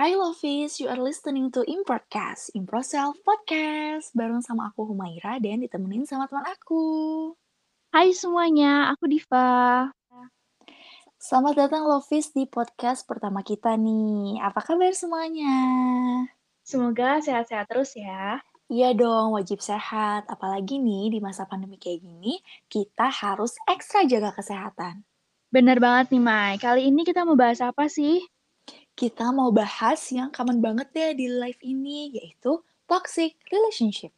Hai Lovis, you are listening to Improdcast, Improself Podcast, bareng sama aku Humaira dan ditemenin sama teman aku. Hai semuanya, aku Diva. Selamat datang Lovis di podcast pertama kita nih. Apa kabar semuanya? Semoga sehat-sehat terus ya. Iya dong, wajib sehat. Apalagi nih di masa pandemi kayak gini, kita harus ekstra jaga kesehatan. Bener banget nih Mai, kali ini kita mau bahas apa sih? Kita mau bahas yang common banget deh di live ini, yaitu toxic relationship.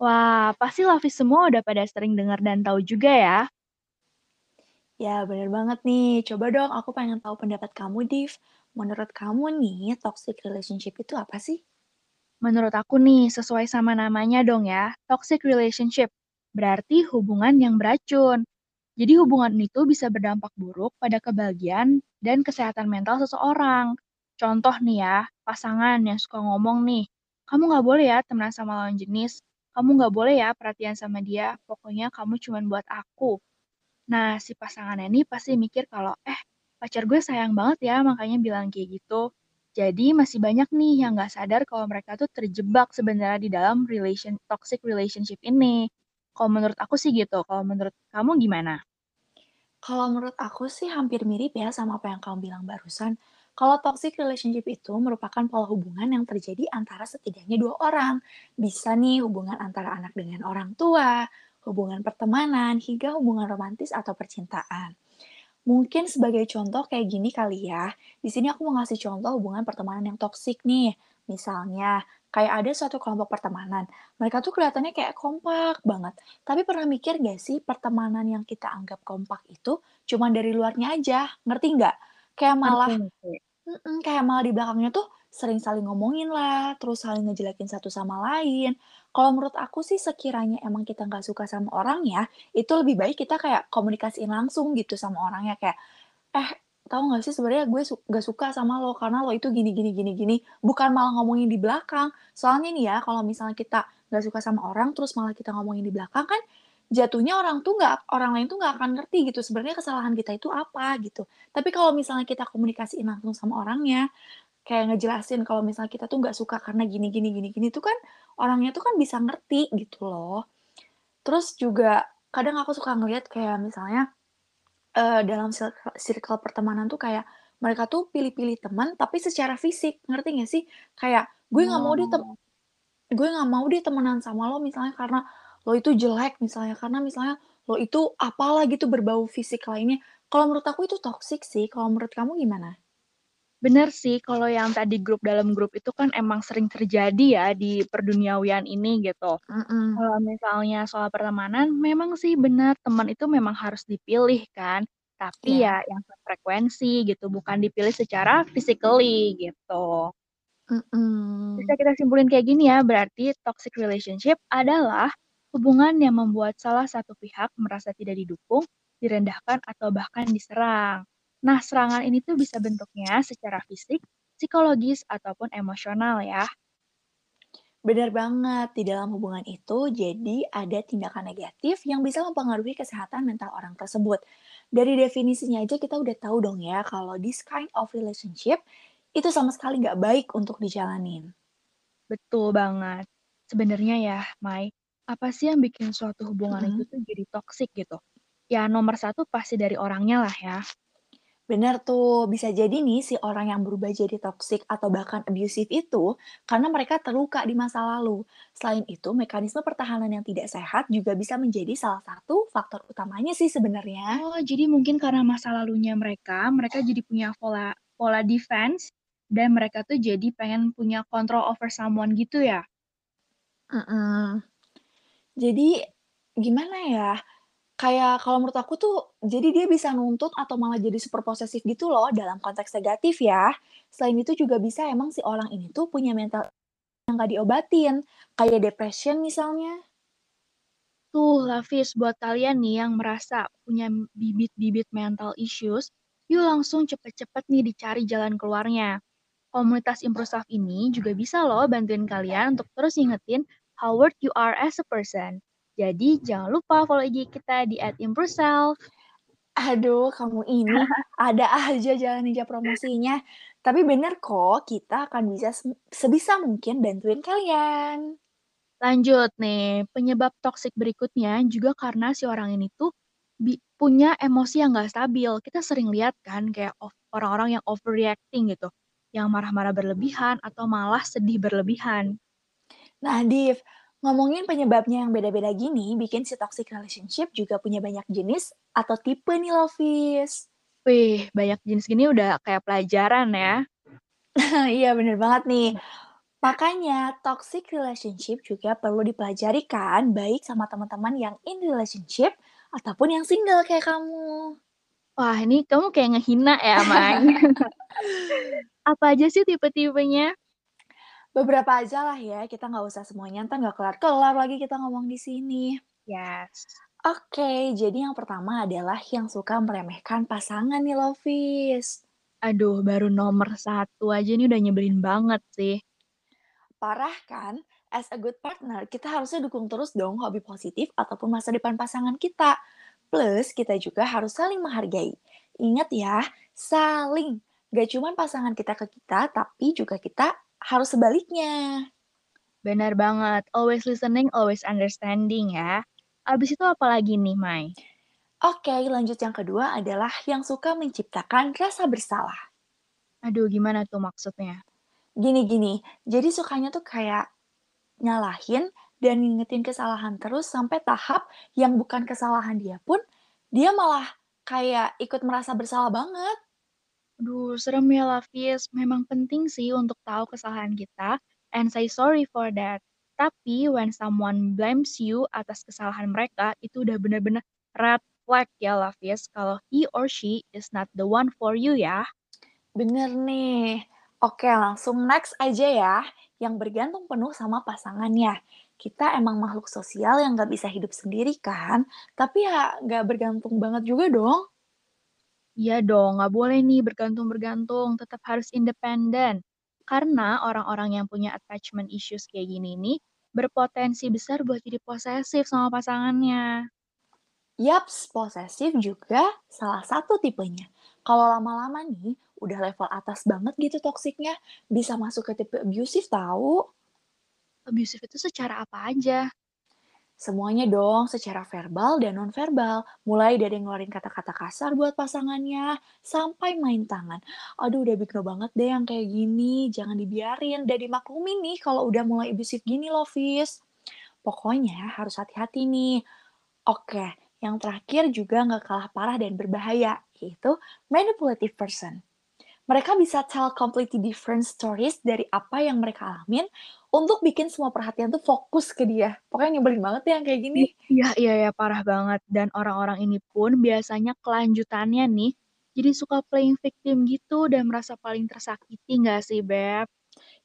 Wah, pasti Lavis semua udah pada sering dengar dan tahu juga ya. Ya, bener banget nih. Coba dong, aku pengen tahu pendapat kamu, Div. Menurut kamu nih, toxic relationship itu apa sih? Menurut aku nih, sesuai sama namanya dong ya, toxic relationship. Berarti hubungan yang beracun. Jadi hubungan itu bisa berdampak buruk pada kebahagiaan dan kesehatan mental seseorang. Contoh nih ya, pasangan yang suka ngomong nih, kamu nggak boleh ya temenan sama lawan jenis, kamu nggak boleh ya perhatian sama dia, pokoknya kamu cuma buat aku. Nah, si pasangannya ini pasti mikir kalau, eh, pacar gue sayang banget ya, makanya bilang kayak gitu. Jadi masih banyak nih yang nggak sadar kalau mereka tuh terjebak sebenarnya di dalam relation toxic relationship ini. Kalau menurut aku sih gitu, kalau menurut kamu gimana? Kalau menurut aku sih hampir mirip ya sama apa yang kamu bilang barusan. Kalau toxic relationship itu merupakan pola hubungan yang terjadi antara setidaknya dua orang. Bisa nih hubungan antara anak dengan orang tua, hubungan pertemanan, hingga hubungan romantis atau percintaan. Mungkin sebagai contoh kayak gini kali ya. Di sini aku mau ngasih contoh hubungan pertemanan yang toksik nih. Misalnya, kayak ada suatu kelompok pertemanan. Mereka tuh kelihatannya kayak kompak banget. Tapi pernah mikir gak sih pertemanan yang kita anggap kompak itu cuma dari luarnya aja? Ngerti nggak? Kayak malah, mm kayak malah di belakangnya tuh sering saling ngomongin lah, terus saling ngejelekin satu sama lain. Kalau menurut aku sih sekiranya emang kita nggak suka sama orang ya, itu lebih baik kita kayak komunikasiin langsung gitu sama orangnya kayak, eh tahu nggak sih sebenarnya gue su nggak suka sama lo karena lo itu gini gini gini gini, bukan malah ngomongin di belakang. Soalnya nih ya kalau misalnya kita nggak suka sama orang terus malah kita ngomongin di belakang kan jatuhnya orang tuh nggak orang lain tuh nggak akan ngerti gitu sebenarnya kesalahan kita itu apa gitu. Tapi kalau misalnya kita komunikasiin langsung sama orangnya, kayak ngejelasin kalau misalnya kita tuh nggak suka karena gini gini gini gini tuh kan orangnya tuh kan bisa ngerti gitu loh. Terus juga kadang aku suka ngeliat kayak misalnya, eee, dalam circle circle pertemanan tuh kayak mereka tuh pilih-pilih teman tapi secara fisik, ngerti nggak sih? Kayak, "Gue nggak mau deh tem Oh. gue nggak mau deh temenan sama lo misalnya karena lo itu jelek," misalnya, "karena misalnya lo itu apalah gitu berbau fisik lainnya." Kalau menurut aku itu toksik sih, kalau menurut kamu gimana? Bener sih, kalau yang tadi grup dalam grup itu kan emang sering terjadi ya di perduniawian ini gitu. Mhm, Kalau misalnya soal pertemanan, memang sih benar teman itu memang harus dipilih kan, tapi iya, ya yang sefrekuensi gitu, bukan dipilih secara physically gitu. Bisa mhm. kita simpulin kayak gini ya, berarti toxic relationship adalah hubungan yang membuat salah satu pihak merasa tidak didukung, direndahkan, atau bahkan diserang. Nah, serangan ini tuh bisa bentuknya secara fisik, psikologis, ataupun emosional ya. Benar banget, di dalam hubungan itu jadi ada tindakan negatif yang bisa mempengaruhi kesehatan mental orang tersebut. Dari definisinya aja kita udah tahu dong ya kalau this kind of relationship itu sama sekali nggak baik untuk dijalanin. Betul banget. Sebenarnya ya, Mai, apa sih yang bikin suatu hubungan itu Mhm. tuh jadi toksik gitu? Ya, nomor satu pasti dari orangnya lah ya. Bener tuh, bisa jadi nih si orang yang berubah jadi toxic atau bahkan abusive itu karena mereka terluka di masa lalu. Selain itu, mekanisme pertahanan yang tidak sehat juga bisa menjadi salah satu faktor utamanya sih sebenarnya. Oh, jadi mungkin karena masa lalunya mereka, mereka jadi punya pola pola defense dan mereka tuh jadi pengen punya control over someone gitu ya? Mhm. Jadi, gimana ya, kayak kalau menurut aku tuh, jadi dia bisa nuntut atau malah jadi super posesif gitu loh dalam konteks negatif ya. Selain itu juga bisa emang si orang ini tuh punya mental yang nggak diobatin, kayak depression misalnya. Tuh, Lafis, buat kalian nih yang merasa punya bibit-bibit mental issues, yuk langsung cepet-cepet nih dicari jalan keluarnya. Komunitas Improsaf ini juga bisa loh bantuin kalian untuk terus ingetin how worth you are as a person. Jadi jangan lupa follow IG kita di @improself. Aduh, kamu ini ada aja jalan ninja promosinya. Tapi bener kok, kita akan bisa sebisa mungkin bantuin kalian. Lanjut nih, penyebab toksik berikutnya juga karena si orang ini tuh punya emosi yang nggak stabil. Kita sering lihat kan kayak orang-orang yang overreacting gitu, yang marah-marah berlebihan atau malah sedih berlebihan. Nah, Div, ngomongin penyebabnya yang beda-beda gini, bikin si toxic relationship juga punya banyak jenis atau tipe nih, Lovis. Wih, banyak jenis gini udah kayak pelajaran ya. Iya, bener banget nih. Makanya, toxic relationship juga perlu dipelajari kan, baik sama teman-teman yang in relationship ataupun yang single kayak kamu. Wah, ini kamu kayak ngehina ya, Mai. Apa aja sih tipe-tipenya? Beberapa aja lah ya, kita nggak usah semuanya, entar nggak kelar-kelar lagi kita ngomong di sini. Yes. Oke, jadi yang pertama adalah yang suka meremehkan pasangan nih, Lovis. Aduh, baru nomor satu aja ini udah nyebelin banget sih. Parah kan? As a good partner, kita harusnya dukung terus dong hobi positif ataupun masa depan pasangan kita. Plus, kita juga harus saling menghargai. Ingat ya, saling. Gak cuma pasangan kita ke kita, tapi juga kita harus sebaliknya. Benar banget. Always listening, always understanding ya. Abis itu apa lagi nih, Mai? Oke, lanjut yang kedua adalah yang suka menciptakan rasa bersalah. Aduh, gimana tuh maksudnya? Gini-gini, jadi sukanya tuh kayak nyalahin dan ngingetin kesalahan terus sampai tahap yang bukan kesalahan dia pun, dia malah kayak ikut merasa bersalah banget. Aduh, serem ya, Lavis. Memang penting sih untuk tahu kesalahan kita and say sorry for that. Tapi when someone blames you atas kesalahan mereka, itu udah bener-bener red flag ya, Lavis. Kalau he or she is not the one for you ya. Bener nih. Oke, langsung next aja ya, yang bergantung penuh sama pasangannya. Kita emang makhluk sosial yang nggak bisa hidup sendiri kan, tapi ya nggak bergantung banget juga dong. Iya dong, nggak boleh nih bergantung-bergantung, tetap harus independen. Karena orang-orang yang punya attachment issues kayak gini nih, berpotensi besar buat jadi posesif sama pasangannya. Yaps, posesif juga salah satu tipenya. Kalau lama-lama nih, udah level atas banget gitu toksiknya, bisa masuk ke tipe abusive tahu. Abusive itu secara apa aja? Semuanya dong, secara verbal dan nonverbal. Mulai dari ngeluarin kata-kata kasar buat pasangannya, sampai main tangan. Aduh, udah bigno banget deh yang kayak gini. Jangan dibiarin dan dimaklumin nih kalau udah mulai abusive gini loh, Fis. Pokoknya harus hati-hati nih. Oke, yang terakhir juga nggak kalah parah dan berbahaya, yaitu manipulative person. Mereka bisa tell completely different stories dari apa yang mereka alamin untuk bikin semua perhatian tuh fokus ke dia. Pokoknya nyebelin banget ya yang kayak gini. Iya, iya, ya, parah banget. Dan orang-orang ini pun biasanya kelanjutannya nih, jadi suka playing victim gitu dan merasa paling tersakiti nggak sih, Beb?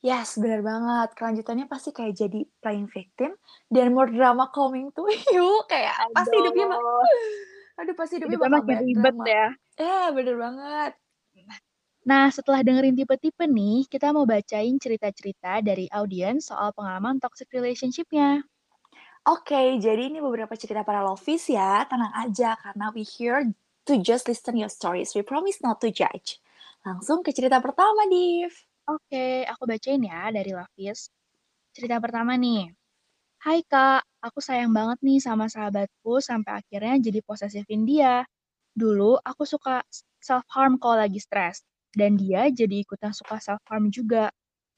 Yes, bener banget. Kelanjutannya pasti kayak jadi playing victim dan more drama coming to you. Kayak pasti hidupnya bak Aduh, aduh pasti hidupnya hidupnya bakal makin ribet drama. ya. Eh, bener banget. Nah, setelah dengerin tipe-tipe nih, kita mau bacain cerita-cerita dari audiens soal pengalaman toxic relationship-nya. Oke, jadi ini beberapa cerita para lovis ya. Tenang aja, karena we here to just listen your stories. We promise not to judge. Langsung ke cerita pertama, Div. Oke, aku bacain ya dari Lavis. Cerita pertama nih. Hai kak, aku sayang banget nih sama sahabatku sampai akhirnya jadi posesifin dia. Dulu aku suka self-harm kalau lagi stres, dan dia jadi ikutan suka self-harm juga.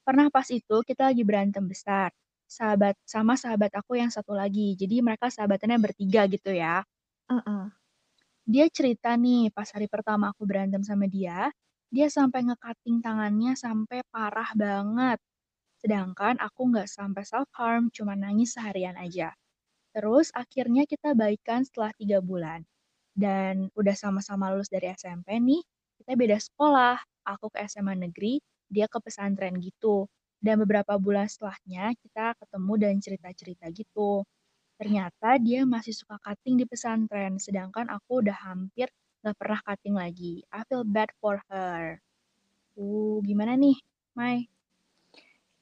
Pernah pas itu kita lagi berantem besar, sahabat sama sahabat aku yang satu lagi, jadi mereka sahabatannya bertiga gitu ya. Mm-mm. Dia cerita nih, pas hari pertama aku berantem sama dia, dia sampai ngekating tangannya sampai parah banget. Sedangkan aku nggak sampai self-harm, cuma nangis seharian aja. Terus akhirnya kita baikan setelah tiga bulan. Dan udah sama-sama lulus dari SMP nih, kita beda sekolah. Aku ke SMA negeri, dia ke pesantren gitu. Dan beberapa bulan setelahnya kita ketemu dan cerita-cerita gitu. Ternyata dia masih suka cutting di pesantren, sedangkan aku udah hampir gak pernah cutting lagi. I feel bad for her. Uh, gimana nih, Mai?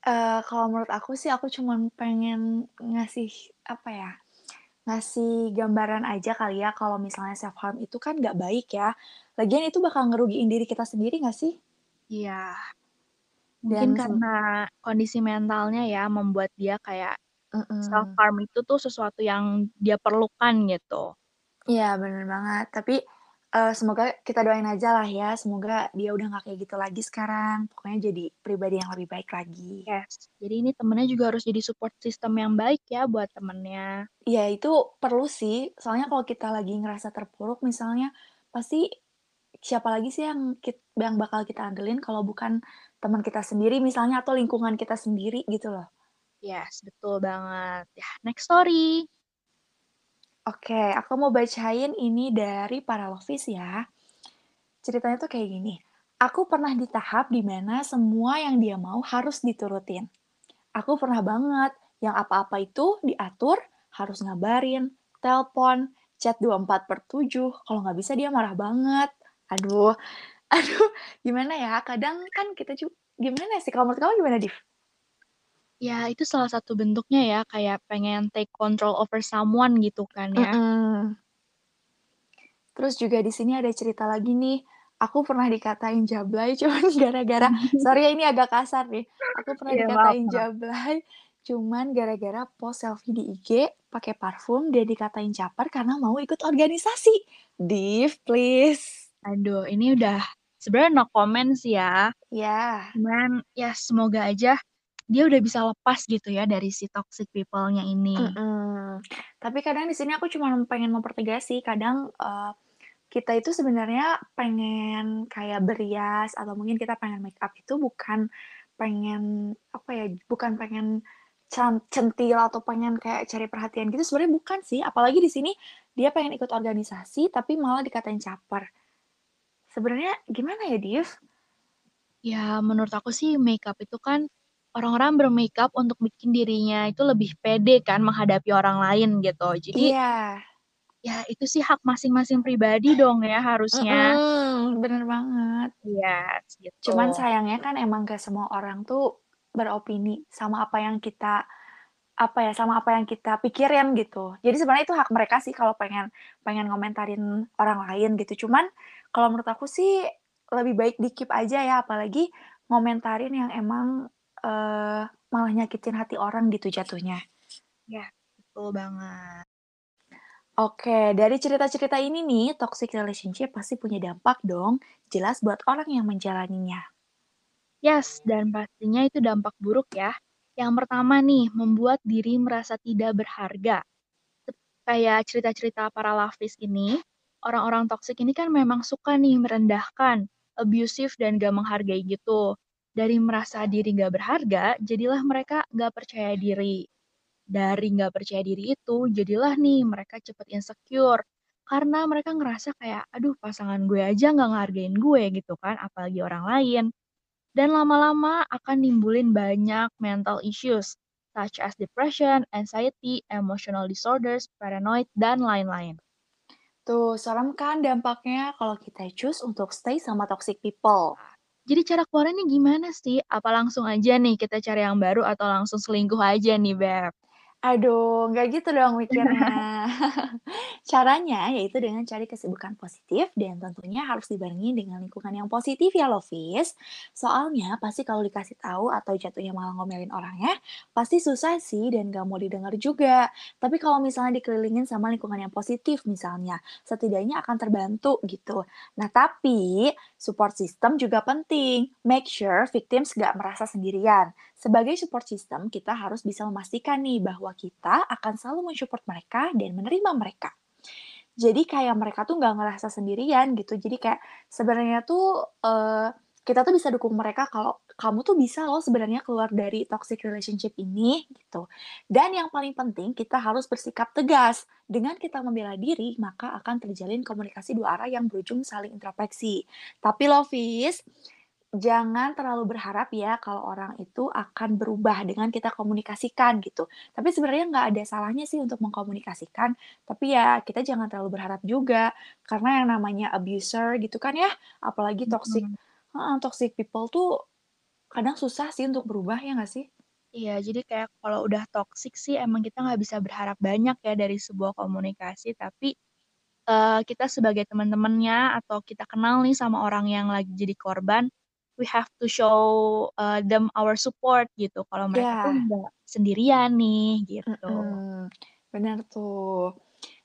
Eh, kalau menurut aku sih, aku cuman pengen ngasih apa ya? Ngasih gambaran aja kali ya kalau misalnya self harm itu kan nggak baik ya. Lagian itu bakal ngerugiin diri kita sendiri nggak sih? Iya. Mungkin Dan karena kondisi mentalnya ya membuat dia kayak self mhm. harm itu tuh sesuatu yang dia perlukan gitu. Iya bener banget, tapi, eee, semoga kita doain ajalah ya, semoga dia udah nggak kayak gitu lagi sekarang, pokoknya jadi pribadi yang lebih baik lagi. Yes, jadi ini temennya juga harus jadi support system yang baik ya buat temennya. Iya itu perlu sih, soalnya kalau kita lagi ngerasa terpuruk misalnya, pasti siapa lagi sih yang kit yang bakal kita andelin kalau bukan teman kita sendiri misalnya atau lingkungan kita sendiri gitu loh. Yes, betul banget. Ya, next story. Oke, aku mau bacain ini dari para Lovis ya. Ceritanya tuh kayak gini, "Aku pernah di tahap di mana semua yang dia mau harus diturutin. Aku pernah banget yang apa-apa itu diatur, harus ngabarin, telepon, chat 24/7, kalau nggak bisa dia marah banget. Aduh aduh gimana ya, kadang kan kita ju gimana sih, kalau menurut kamu gimana, Div? Ya, itu salah satu bentuknya ya, kayak pengen take control over someone gitu kan ya. Mhm. Terus juga di sini ada cerita lagi nih, aku pernah dikatain jablay cuman gara-gara sorry ya ini agak kasar nih, aku pernah Iya, maaf dikatain maaf. jablay cuman gara-gara post selfie di IG pakai parfum dan dikatain caper karena mau ikut organisasi. Div, please. Aduh, ini udah sebenarnya no comment sih ya. Ya, Cuman ya semoga aja dia udah bisa lepas gitu ya dari si toxic people-nya ini. mhm. Tapi kadang di sini aku cuma pengen mempertegas sih, kadang, eee, kita itu sebenarnya pengen kayak berias atau mungkin kita pengen make up itu bukan pengen, apa ya, bukan pengen centil atau pengen kayak cari perhatian gitu, sebenarnya bukan sih, apalagi di sini dia pengen ikut organisasi tapi malah dikatain caper. Sebenarnya gimana ya, Div? Ya, menurut aku sih makeup itu kan orang-orang bermakeup untuk bikin dirinya itu lebih pede kan menghadapi orang lain gitu. Jadi Iya, ya itu sih hak masing-masing pribadi dong ya harusnya. mhm, bener banget. Iya, gitu. Cuman sayangnya kan emang gak semua orang tuh beropini sama apa yang kita apa ya, sama apa yang kita pikirin gitu. Jadi sebenarnya itu hak mereka sih kalau pengen pengen ngomentarin orang lain gitu. Cuman kalau menurut aku sih lebih baik di-keep aja ya, apalagi ngomentarin yang emang, eee, malah nyakitin hati orang gitu jatuhnya. Ya, betul banget. Oke, dari cerita-cerita ini nih, toxic relationship pasti punya dampak dong, jelas buat orang yang menjalaninya. Yes, dan pastinya itu dampak buruk ya. Yang pertama nih, membuat diri merasa tidak berharga. Sep- Kayak cerita-cerita para Lavis ini, orang-orang toksik ini kan memang suka nih merendahkan, abusive dan gak menghargai gitu. Dari merasa diri gak berharga, jadilah mereka gak percaya diri. Dari gak percaya diri itu, jadilah nih mereka cepet insecure. Karena mereka ngerasa kayak, aduh pasangan gue aja gak ngehargain gue gitu kan, apalagi orang lain. Dan lama-lama akan nimbulin banyak mental issues, such as depression, anxiety, emotional disorders, paranoid, dan lain-lain. Tuh, serem kan dampaknya kalau kita choose untuk stay sama toxic people. Jadi cara keluarnya gimana sih? Apa langsung aja nih kita cari yang baru atau langsung selingkuh aja nih, Beb? Aduh, nggak gitu dong mikirnya. Caranya yaitu dengan cari kesibukan positif dan tentunya harus dibarengi dengan lingkungan yang positif ya Lovis. Soalnya pasti kalau dikasih tahu atau jatuhnya malah ngomelin orangnya, pasti susah sih dan gak mau didengar juga. Tapi kalau misalnya dikelilingin sama lingkungan yang positif misalnya, setidaknya akan terbantu gitu. Nah tapi support system juga penting. Make sure victims gak merasa sendirian. Sebagai support system, kita harus bisa memastikan nih bahwa kita akan selalu mensupport mereka dan menerima mereka. Jadi kayak mereka tuh nggak ngerasa sendirian gitu. Jadi kayak sebenarnya tuh eh, kita tuh bisa dukung mereka kalau kamu tuh bisa loh sebenarnya keluar dari toxic relationship ini gitu. Dan yang paling penting kita harus bersikap tegas. Dengan kita membela diri, maka akan terjalin komunikasi dua arah yang berujung saling introspeksi. Tapi Lovis, Jangan terlalu berharap ya kalau orang itu akan berubah dengan kita komunikasikan gitu. Tapi sebenarnya nggak ada salahnya sih untuk mengkomunikasikan, tapi ya kita jangan terlalu berharap juga, karena yang namanya abuser gitu kan ya, apalagi toxic heeh, toxic people tuh kadang susah sih untuk berubah, ya nggak sih? Iya, jadi kayak kalau udah toxic sih emang kita nggak bisa berharap banyak ya dari sebuah komunikasi, tapi, eee, kita sebagai teman-temannya atau kita kenal nih sama orang yang lagi jadi korban, we have to show, eee, them our support gitu, kalau mereka tuh Iya. nggak sendirian nih, gitu. Mhm, bener tuh.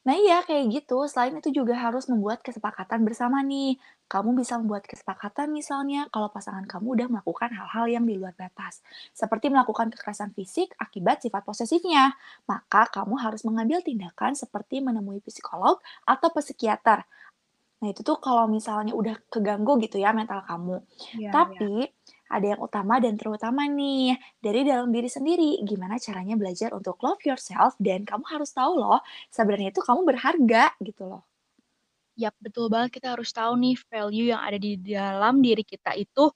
Nah iya, kayak gitu. Selain itu juga harus membuat kesepakatan bersama nih. Kamu bisa membuat kesepakatan misalnya kalau pasangan kamu udah melakukan hal-hal yang di luar batas, seperti melakukan kekerasan fisik akibat sifat posesifnya. Maka kamu harus mengambil tindakan seperti menemui psikolog atau psikiater Nah, itu tuh kalau misalnya udah keganggu gitu ya mental kamu. Iya iya. Tapi ada yang utama dan terutama nih, dari dalam diri sendiri. Gimana caranya belajar untuk love yourself dan kamu harus tahu loh, sebenarnya itu kamu berharga gitu loh. Yap, betul banget kita harus tahu nih value yang ada di dalam diri kita itu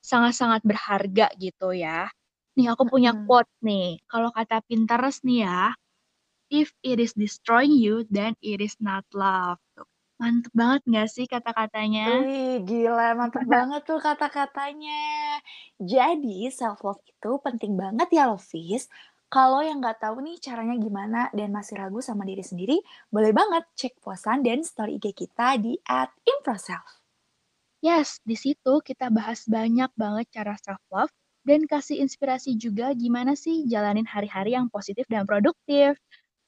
sangat-sangat berharga gitu ya. Nih aku punya Mhm. quote nih, kalau kata Pinterest nih ya, "If it is destroying you, then it is not love." Tuh, mantep banget nggak sih kata-katanya? Wih, gila mantep banget tuh kata-katanya. Jadi self love itu penting banget ya Lovis. Kalau yang nggak tahu nih caranya gimana dan masih ragu sama diri sendiri, boleh banget cek posan dan story IG kita di @improself. Yes, di situ kita bahas banyak banget cara self love dan kasih inspirasi juga gimana sih jalanin hari-hari yang positif dan produktif.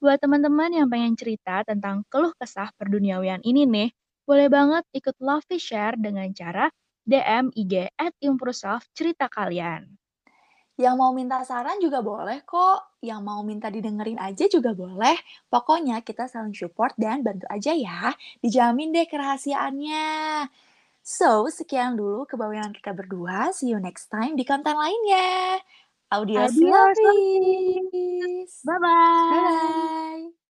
Buat teman-teman yang pengen cerita tentang keluh kesah perduniawian ini nih, boleh banget ikut Lovely Share dengan cara DM IG at Improself cerita kalian. Yang mau minta saran juga boleh kok, yang mau minta didengerin aja juga boleh. Pokoknya kita saling support dan bantu aja ya. Dijamin deh kerahasiaannya. So, sekian dulu kebawahan kita berdua. See you next time di konten lainnya. Adios. Bye-bye! Bye-bye.